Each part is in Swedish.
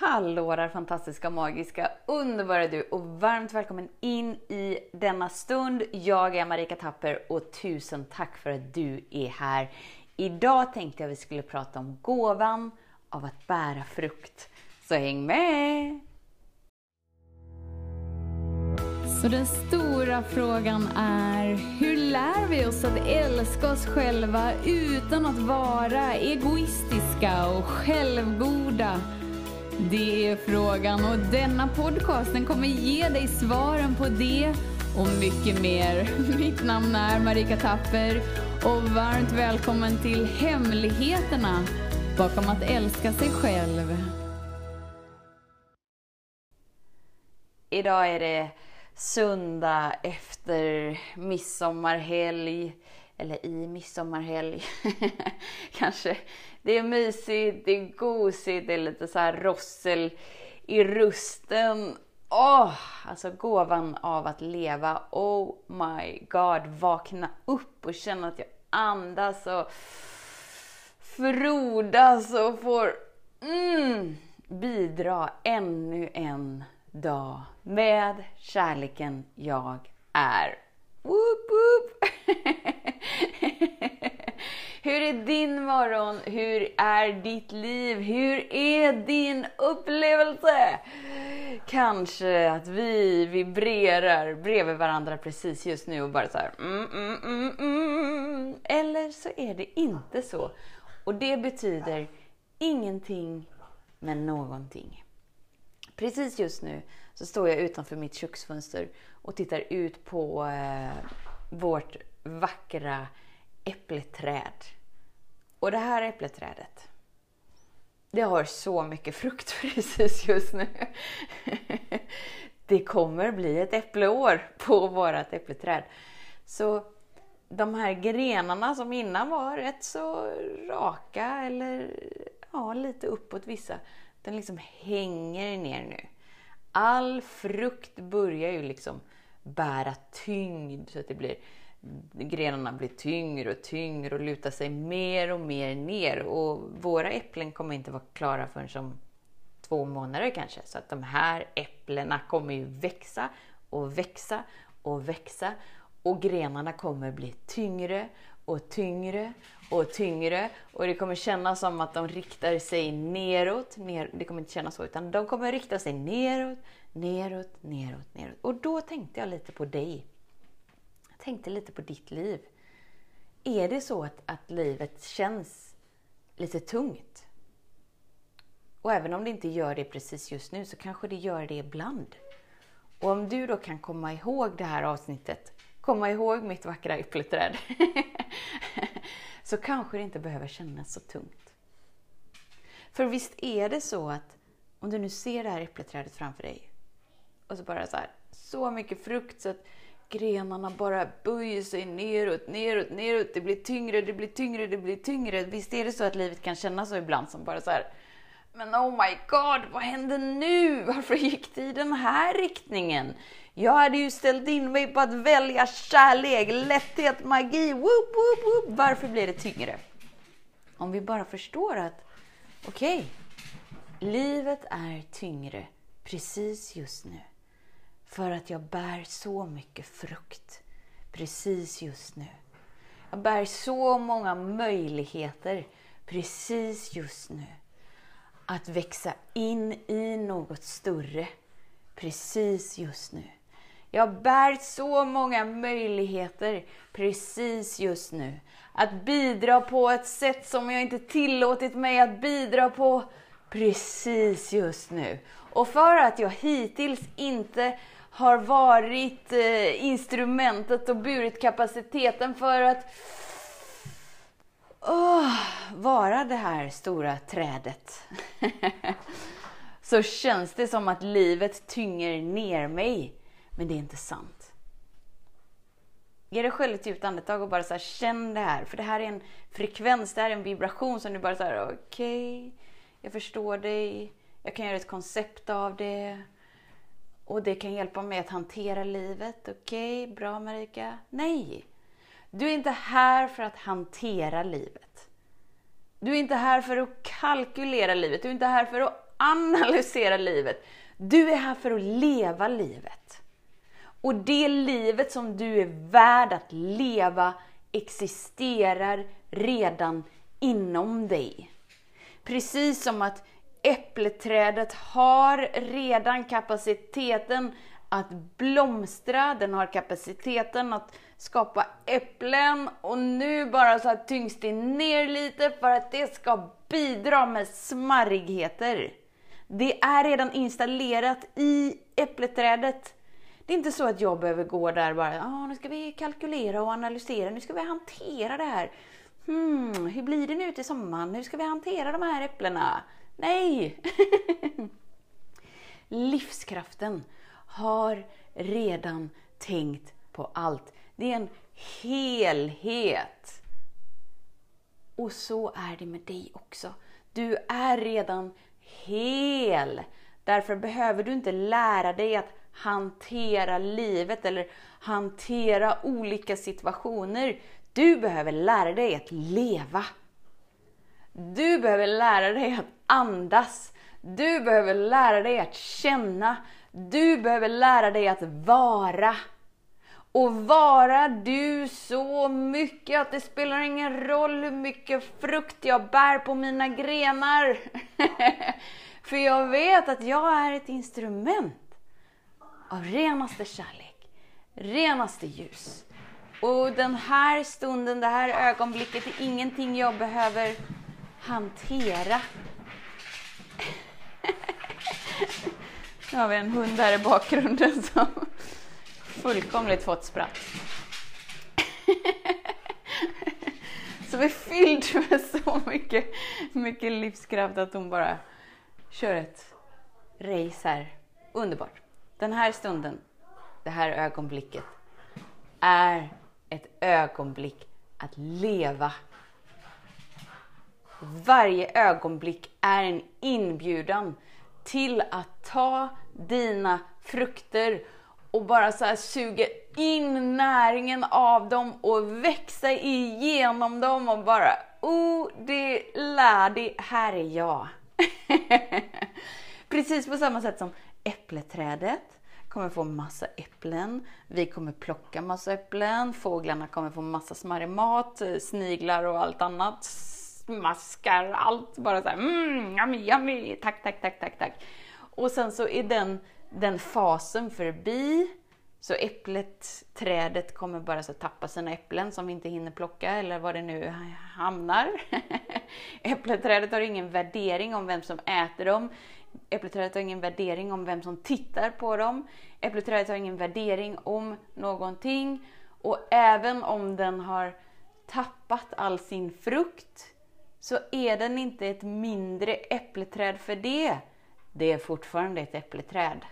Hallå där fantastiska, magiska, underbara du och varmt välkommen in i denna stund. Jag är Marika Tapper och tusen tack för att du är här. Idag tänkte jag vi skulle prata om gåvan av att bära frukt. Så häng med! Så den stora frågan är, hur lär vi oss att älska oss själva utan att vara egoistiska och självgoda? Det är frågan och denna podcast den kommer ge dig svaren på det och mycket mer. Mitt namn är Marika Tapper och varmt välkommen till Hemligheterna bakom att älska sig själv. Idag är det söndag efter midsommarhelg eller i midsommarhelg. Kanske. Det är mysigt, det är gosigt, det är lite så här rossel i rusten. Åh, oh, alltså gåvan av att leva. Oh my god, vakna upp och känna att jag andas och frodas och får mm, bidra ännu en dag med kärleken jag är. Woop, woop. Hur är din morgon? Hur är ditt liv? Hur är din upplevelse? Kanske att vi vibrerar bredvid varandra precis just nu och bara så här, mm, mm, mm, mm. Eller så är det inte så. Och det betyder ingenting men någonting. Precis just nu så står jag utanför mitt köksfönster och tittar ut på eh, vårt vackra äppleträd. Och det här äppleträdet, det har så mycket frukt precis just nu. Det kommer bli ett äppleår på vårt äppleträd. Så de här grenarna som innan var rätt så raka eller ja, lite uppåt vissa, den liksom hänger ner nu. All frukt börjar ju liksom bära tyngd så att det blir grenarna blir tyngre och tyngre och lutar sig mer och mer ner. Och våra äpplen kommer inte vara klara förrän om två månader kanske. Så att de här äpplena kommer ju växa och växa och växa. Och grenarna kommer bli tyngre och tyngre och tyngre. Och det kommer kännas som att de riktar sig neråt. Ner, det kommer inte kännas så, utan de kommer rikta sig neråt, neråt, neråt, neråt. Och då tänkte jag lite på dig tänkte lite på ditt liv. Är det så att, att livet känns lite tungt? Och även om det inte gör det precis just nu så kanske det gör det ibland. Och om du då kan komma ihåg det här avsnittet, komma ihåg mitt vackra äppelträd, så kanske det inte behöver kännas så tungt. För visst är det så att om du nu ser det här äppelträdet framför dig och så bara så här, så mycket frukt så att grenarna bara böjer sig neråt, neråt, neråt. Det blir tyngre, det blir tyngre, det blir tyngre. Visst är det så att livet kan kännas så ibland som bara så här, men oh my god, vad hände nu? Varför gick det i den här riktningen? Jag hade ju ställt in mig på att välja kärlek, lätthet, magi. Woop, woop, woop. Varför blir det tyngre? Om vi bara förstår att, okej, okay, livet är tyngre precis just nu. För att jag bär så mycket frukt precis just nu. Jag bär så många möjligheter precis just nu. Att växa in i något större precis just nu. Jag bär så många möjligheter precis just nu. Att bidra på ett sätt som jag inte tillåtit mig att bidra på precis just nu. Och för att jag hittills inte har varit eh, instrumentet och burit kapaciteten för att oh, vara det här stora trädet. så känns det som att livet tynger ner mig. Men det är inte sant. Ge dig själv ett djupt andetag och bara så här, känn det här. För det här är en frekvens, det här är en vibration som du bara säger okej, okay, jag förstår dig, jag kan göra ett koncept av det. Och det kan hjälpa mig att hantera livet. Okej, okay, bra Marika. Nej! Du är inte här för att hantera livet. Du är inte här för att kalkylera livet. Du är inte här för att analysera livet. Du är här för att leva livet. Och det livet som du är värd att leva existerar redan inom dig. Precis som att äppleträdet har redan kapaciteten att blomstra, den har kapaciteten att skapa äpplen och nu bara så att tyngs det ner lite för att det ska bidra med smarrigheter. Det är redan installerat i äppleträdet. Det är inte så att jag behöver gå där bara, ah, nu ska vi kalkylera och analysera, nu ska vi hantera det här. Hmm, hur blir det nu till sommaren? Hur ska vi hantera de här äpplena? Nej! Livskraften har redan tänkt på allt. Det är en helhet. Och så är det med dig också. Du är redan hel. Därför behöver du inte lära dig att hantera livet eller hantera olika situationer. Du behöver lära dig att leva. Du behöver lära dig att andas. Du behöver lära dig att känna. Du behöver lära dig att vara. Och vara du så mycket att det spelar ingen roll hur mycket frukt jag bär på mina grenar. För jag vet att jag är ett instrument av renaste kärlek, renaste ljus. Och den här stunden, det här ögonblicket är ingenting jag behöver hantera. Nu har vi en hund här i bakgrunden som fullkomligt fått spratt. Som är fylld med så mycket, mycket livskraft att hon bara kör ett race här. Underbart. Den här stunden, det här ögonblicket, är ett ögonblick att leva. Varje ögonblick är en inbjudan till att ta dina frukter och bara så här suga in näringen av dem och växa igenom dem och bara oh, det lär det, här är jag. Precis på samma sätt som äppleträdet kommer få massa äpplen. Vi kommer plocka massa äpplen. Fåglarna kommer få massa smarrig mat, eh, sniglar och allt annat. Maskar, allt bara så här, mm, yummy, yummy, tack, tack, tack, tack, tack. Och sen så är den, den fasen förbi. Så äpplet, trädet kommer bara så tappa sina äpplen som vi inte hinner plocka eller var det nu hamnar. Äppleträdet har ingen värdering om vem som äter dem. Äppleträdet har ingen värdering om vem som tittar på dem. Äppleträdet har ingen värdering om någonting. Och även om den har tappat all sin frukt så är den inte ett mindre äppleträd för det. Det är fortfarande ett äppleträd.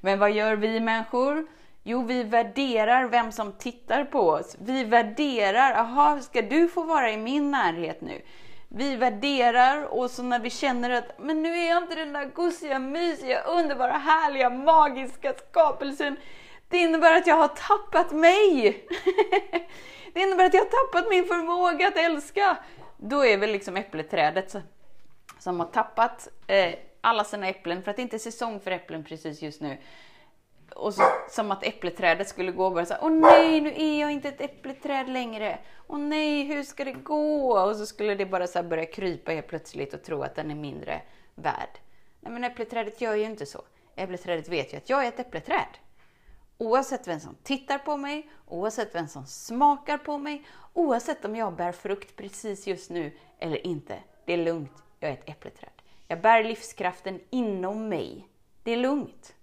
Men vad gör vi människor? Jo, vi värderar vem som tittar på oss. Vi värderar, aha, ska du få vara i min närhet nu? Vi värderar och så när vi känner att men nu är jag inte den där gosiga, mysiga, underbara, härliga, magiska skapelsen. Det innebär att jag har tappat mig. det innebär att jag har tappat min förmåga att älska. Då är väl liksom äppleträdet som har tappat eh, alla sina äpplen för att det inte är säsong för äpplen precis just nu. Och så, som att äppleträdet skulle gå och bara säga Åh nej, nu är jag inte ett äppleträd längre. Åh nej, hur ska det gå? Och så skulle det bara så börja krypa helt plötsligt och tro att den är mindre värd. Nej, men äppleträdet gör ju inte så. Äppleträdet vet ju att jag är ett äppleträd. Oavsett vem som tittar på mig, oavsett vem som smakar på mig, oavsett om jag bär frukt precis just nu eller inte. Det är lugnt, jag är ett äppleträd. Jag bär livskraften inom mig. Det är lugnt.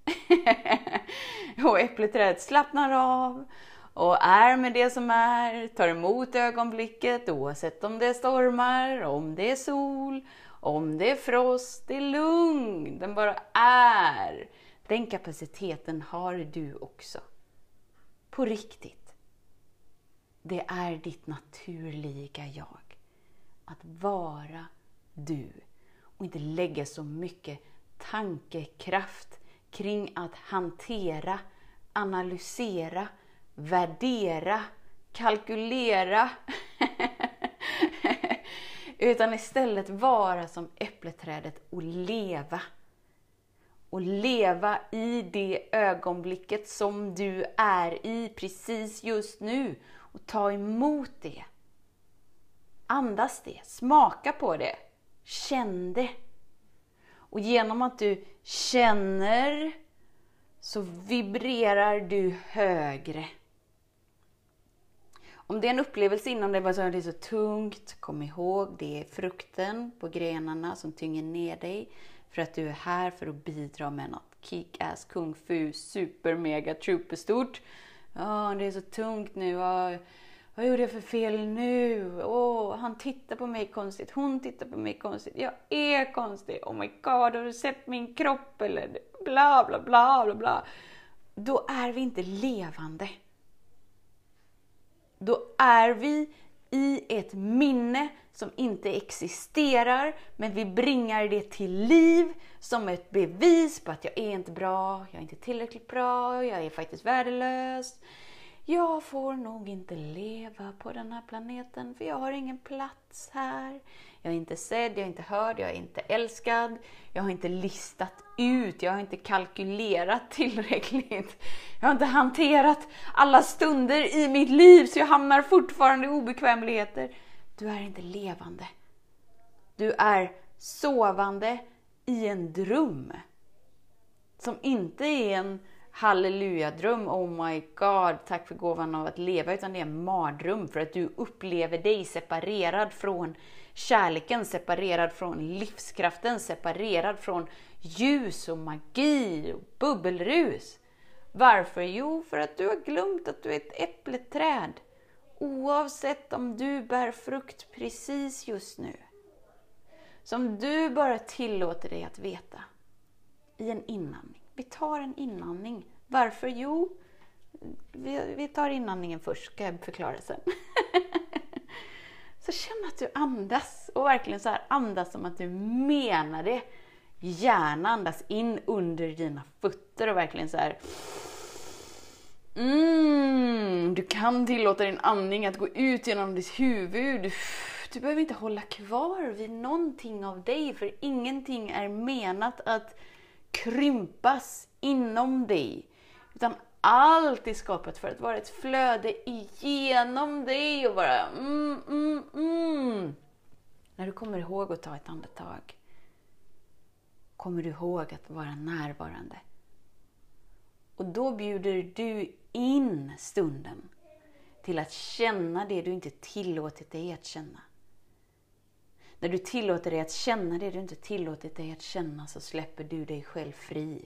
och äppleträdet slappnar av och är med det som är, tar emot ögonblicket oavsett om det är stormar, om det är sol, om det är frost. Det är lugnt, den bara är. Den kapaciteten har du också. På riktigt. Det är ditt naturliga jag. Att vara du och inte lägga så mycket tankekraft kring att hantera, analysera, värdera, kalkylera. Utan istället vara som äppleträdet och leva. Och leva i det ögonblicket som du är i precis just nu. Och ta emot det. Andas det, smaka på det, känn det. Och genom att du känner så vibrerar du högre. Om det är en upplevelse inom dig, att det är så tungt, kom ihåg, det är frukten på grenarna som tynger ner dig. För att du är här för att bidra med något kick-ass, kung fu, super, mega, superstort. Ja, det är så tungt nu. Oh, vad gjorde jag för fel nu? oh, han tittar på mig konstigt, hon tittar på mig konstigt. Jag är konstig. Oh my god, har du sett min kropp? Eller bla, bla, bla, bla, bla. Då är vi inte levande. Då är vi i ett minne som inte existerar, men vi bringar det till liv som ett bevis på att jag är inte bra, jag är inte tillräckligt bra, jag är faktiskt värdelös. Jag får nog inte leva på den här planeten för jag har ingen plats här. Jag är inte sedd, jag är inte hörd, jag är inte älskad. Jag har inte listat ut, jag har inte kalkylerat tillräckligt. Jag har inte hanterat alla stunder i mitt liv så jag hamnar fortfarande i obekvämligheter. Du är inte levande. Du är sovande i en dröm. Som inte är en halleluja-dröm, oh my god, tack för gåvan av att leva, utan det är en mardröm för att du upplever dig separerad från kärleken, separerad från livskraften, separerad från ljus och magi och bubbelrus. Varför? Jo, för att du har glömt att du är ett äppleträd. Oavsett om du bär frukt precis just nu. Som du bara tillåter dig att veta. I en inandning. Vi tar en inandning. Varför? Jo, vi, vi tar inandningen först, ska jag förklara sen. så känn att du andas och verkligen så här andas som att du menar det. Gärna andas in under dina fötter och verkligen så här. Mm, du kan tillåta din andning att gå ut genom ditt huvud. Du, behöver inte hålla kvar vid någonting av dig, för ingenting är menat att krympas inom dig. Utan allt är skapat för att vara ett flöde igenom dig och bara mm, mm, mm. När du kommer ihåg att ta ett andetag kommer du ihåg att vara närvarande. Och då bjuder du in stunden till att känna det du inte tillåtit dig att känna. När du tillåter dig att känna det du inte tillåtit dig att känna så släpper du dig själv fri.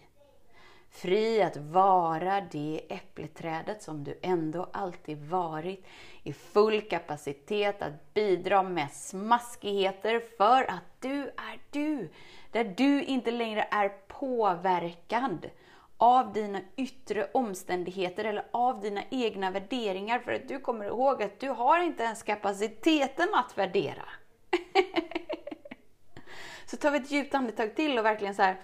Fri att vara det äppleträdet som du ändå alltid varit i full kapacitet att bidra med smaskigheter för att du är du. Där du inte längre är påverkad av dina yttre omständigheter eller av dina egna värderingar för att du kommer ihåg att du har inte ens kapaciteten att värdera. så tar vi ett djupt andetag till och verkligen så här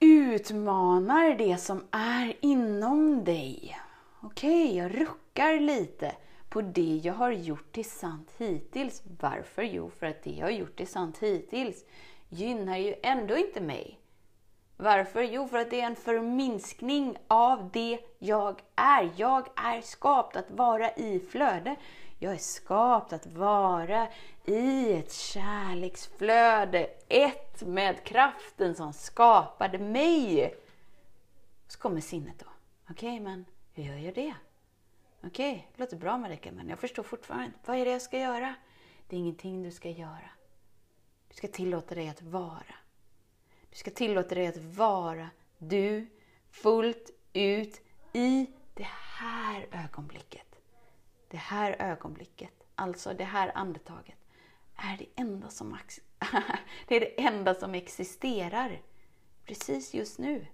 utmanar det som är inom dig. Okej, okay, jag ruckar lite på det jag har gjort till sant hittills. Varför? Jo, för att det jag har gjort till sant hittills gynnar ju ändå inte mig. Varför? Jo, för att det är en förminskning av det jag är. Jag är skapt att vara i flöde. Jag är skapt att vara i ett kärleksflöde, ett med kraften som skapade mig. Så kommer sinnet då. Okej, okay, men hur gör jag det? Okej, okay, det låter bra Marika, men jag förstår fortfarande inte. Vad är det jag ska göra? Det är ingenting du ska göra. Du ska tillåta dig att vara. Du ska tillåta dig att vara du fullt ut i det här ögonblicket. Det här ögonblicket, alltså det här andetaget, är det enda som, det är det enda som existerar precis just nu.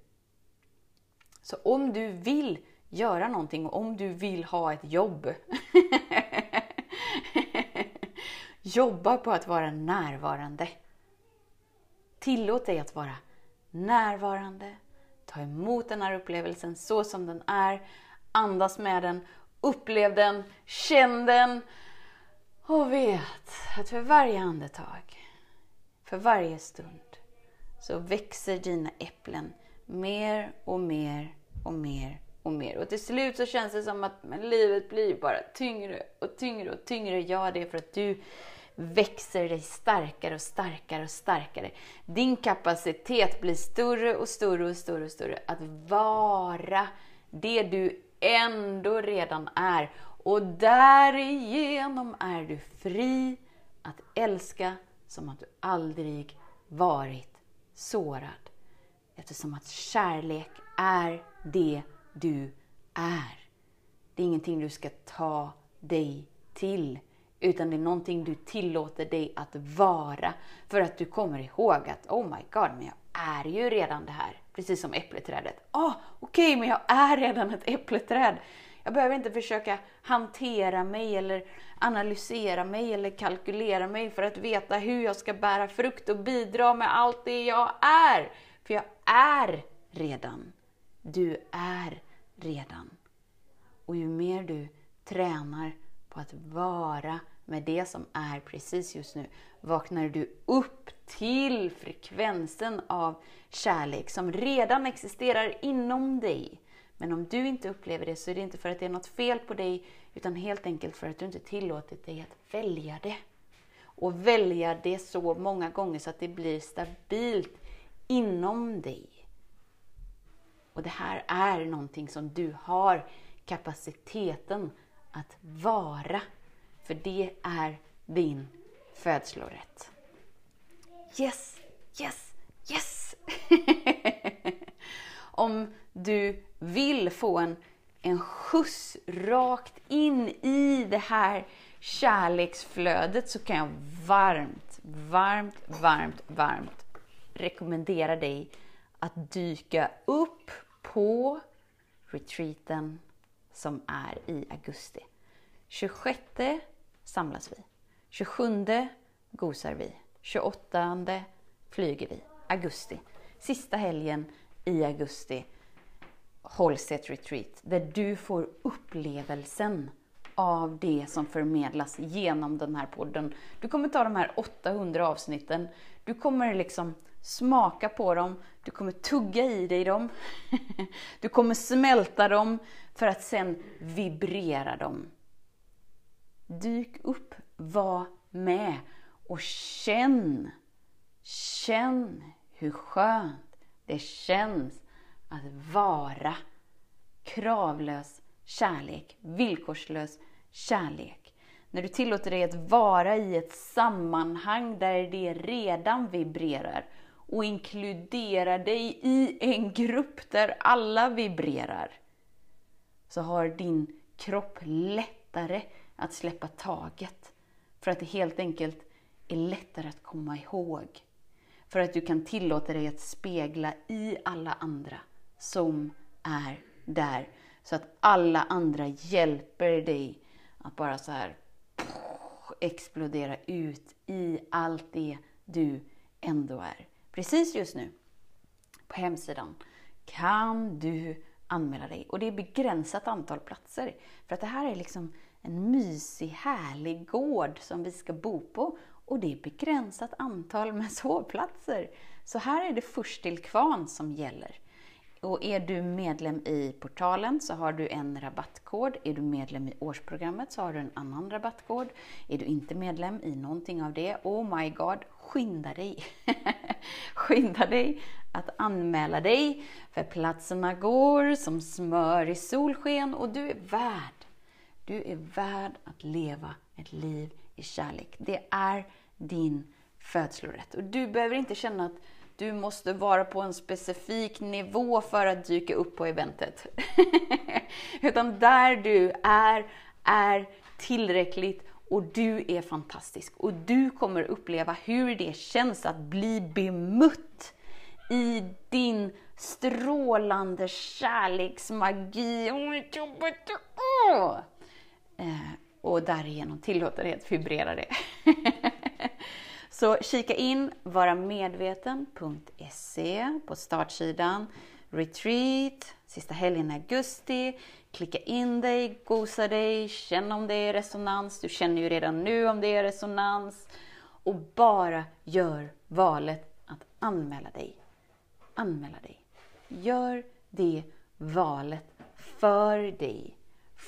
Så om du vill göra någonting, om du vill ha ett jobb, jobba på att vara närvarande. Tillåt dig att vara närvarande, ta emot den här upplevelsen så som den är, andas med den, upplev den, känn den Och vet att för varje andetag, för varje stund, så växer dina äpplen mer och mer och mer och mer. Och till slut så känns det som att men livet blir bara tyngre och tyngre och tyngre. Ja, det är för att du växer dig starkare och starkare och starkare. Din kapacitet blir större och större och större och större att vara det du ändå redan är. Och därigenom är du fri att älska som att du aldrig varit sårad. Eftersom att kärlek är det du är. Det är ingenting du ska ta dig till, utan det är någonting du tillåter dig att vara. För att du kommer ihåg att, oh my god, men jag är ju redan det här. Precis som äppleträdet. Ah, okej, okay, men jag är redan ett äppleträd. Jag behöver inte försöka hantera mig eller analysera mig eller kalkylera mig för att veta hur jag ska bära frukt och bidra med allt det jag är. För jag är redan. Du är redan. Och ju mer du tränar på att vara med det som är precis just nu, vaknar du upp till frekvensen av kärlek som redan existerar inom dig. Men om du inte upplever det så är det inte för att det är något fel på dig, utan helt enkelt för att du inte tillåtit dig att välja det. Och välja det så många gånger så att det blir stabilt inom dig. Och det här är någonting som du har kapaciteten att vara. För det är din födslorätt. Yes, yes, yes! Om du vill få en, en skjuts rakt in i det här kärleksflödet så kan jag varmt, varmt, varmt, varmt rekommendera dig att dyka upp på retreaten som är i augusti. 26 samlas vi. 27 gosar vi. 28 flyger vi. Augusti. Sista helgen i augusti hålls ett retreat där du får upplevelsen av det som förmedlas genom den här podden. Du kommer ta de här 800 avsnitten, du kommer liksom smaka på dem, du kommer tugga i dig dem, du kommer smälta dem för att sen vibrera dem. Dyk upp, var med och känn, känn hur skönt det känns att vara kravlös kärlek, villkorslös kärlek. När du tillåter dig att vara i ett sammanhang där det redan vibrerar och inkluderar dig i en grupp där alla vibrerar, så har din kropp lättare att släppa taget. För att det helt enkelt är lättare att komma ihåg. För att du kan tillåta dig att spegla i alla andra som är där. Så att alla andra hjälper dig att bara så här explodera ut i allt det du ändå är. Precis just nu, på hemsidan, kan du anmäla dig. Och det är begränsat antal platser. För att det här är liksom en mysig, härlig gård som vi ska bo på. Och det är begränsat antal med sovplatser. Så här är det först till kvarn som gäller. Och är du medlem i portalen så har du en rabattkod. Är du medlem i årsprogrammet så har du en annan rabattkod. Är du inte medlem i någonting av det, oh my god, skynda dig! skynda dig att anmäla dig, för platserna går som smör i solsken och du är värd. Du är värd att leva ett liv i kärlek. Det är din födslorätt. Och du behöver inte känna att du måste vara på en specifik nivå för att dyka upp på eventet. Utan där du är, är tillräckligt och du är fantastisk. Och du kommer uppleva hur det känns att bli bemött i din strålande kärleksmagi. Oh, Eh, och därigenom tillåta dig att vibrera det. Så kika in varamedveten.se på startsidan. retreat, sista helgen i augusti. Klicka in dig, gosa dig, känn om det är resonans. Du känner ju redan nu om det är resonans. Och bara gör valet att anmäla dig. Anmäla dig. Gör det valet för dig.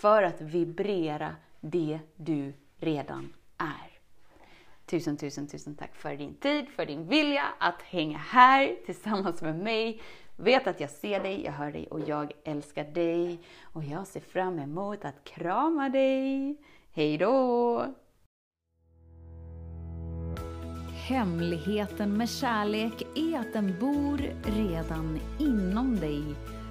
För att vibrera det du redan är. Tusen, tusen, tusen tack för din tid, för din vilja att hänga här tillsammans med mig. Vet att jag ser dig, jag hör dig och jag älskar dig. Och jag ser fram emot att krama dig. Hej då! Hemligheten med kärlek är att den bor redan inom dig.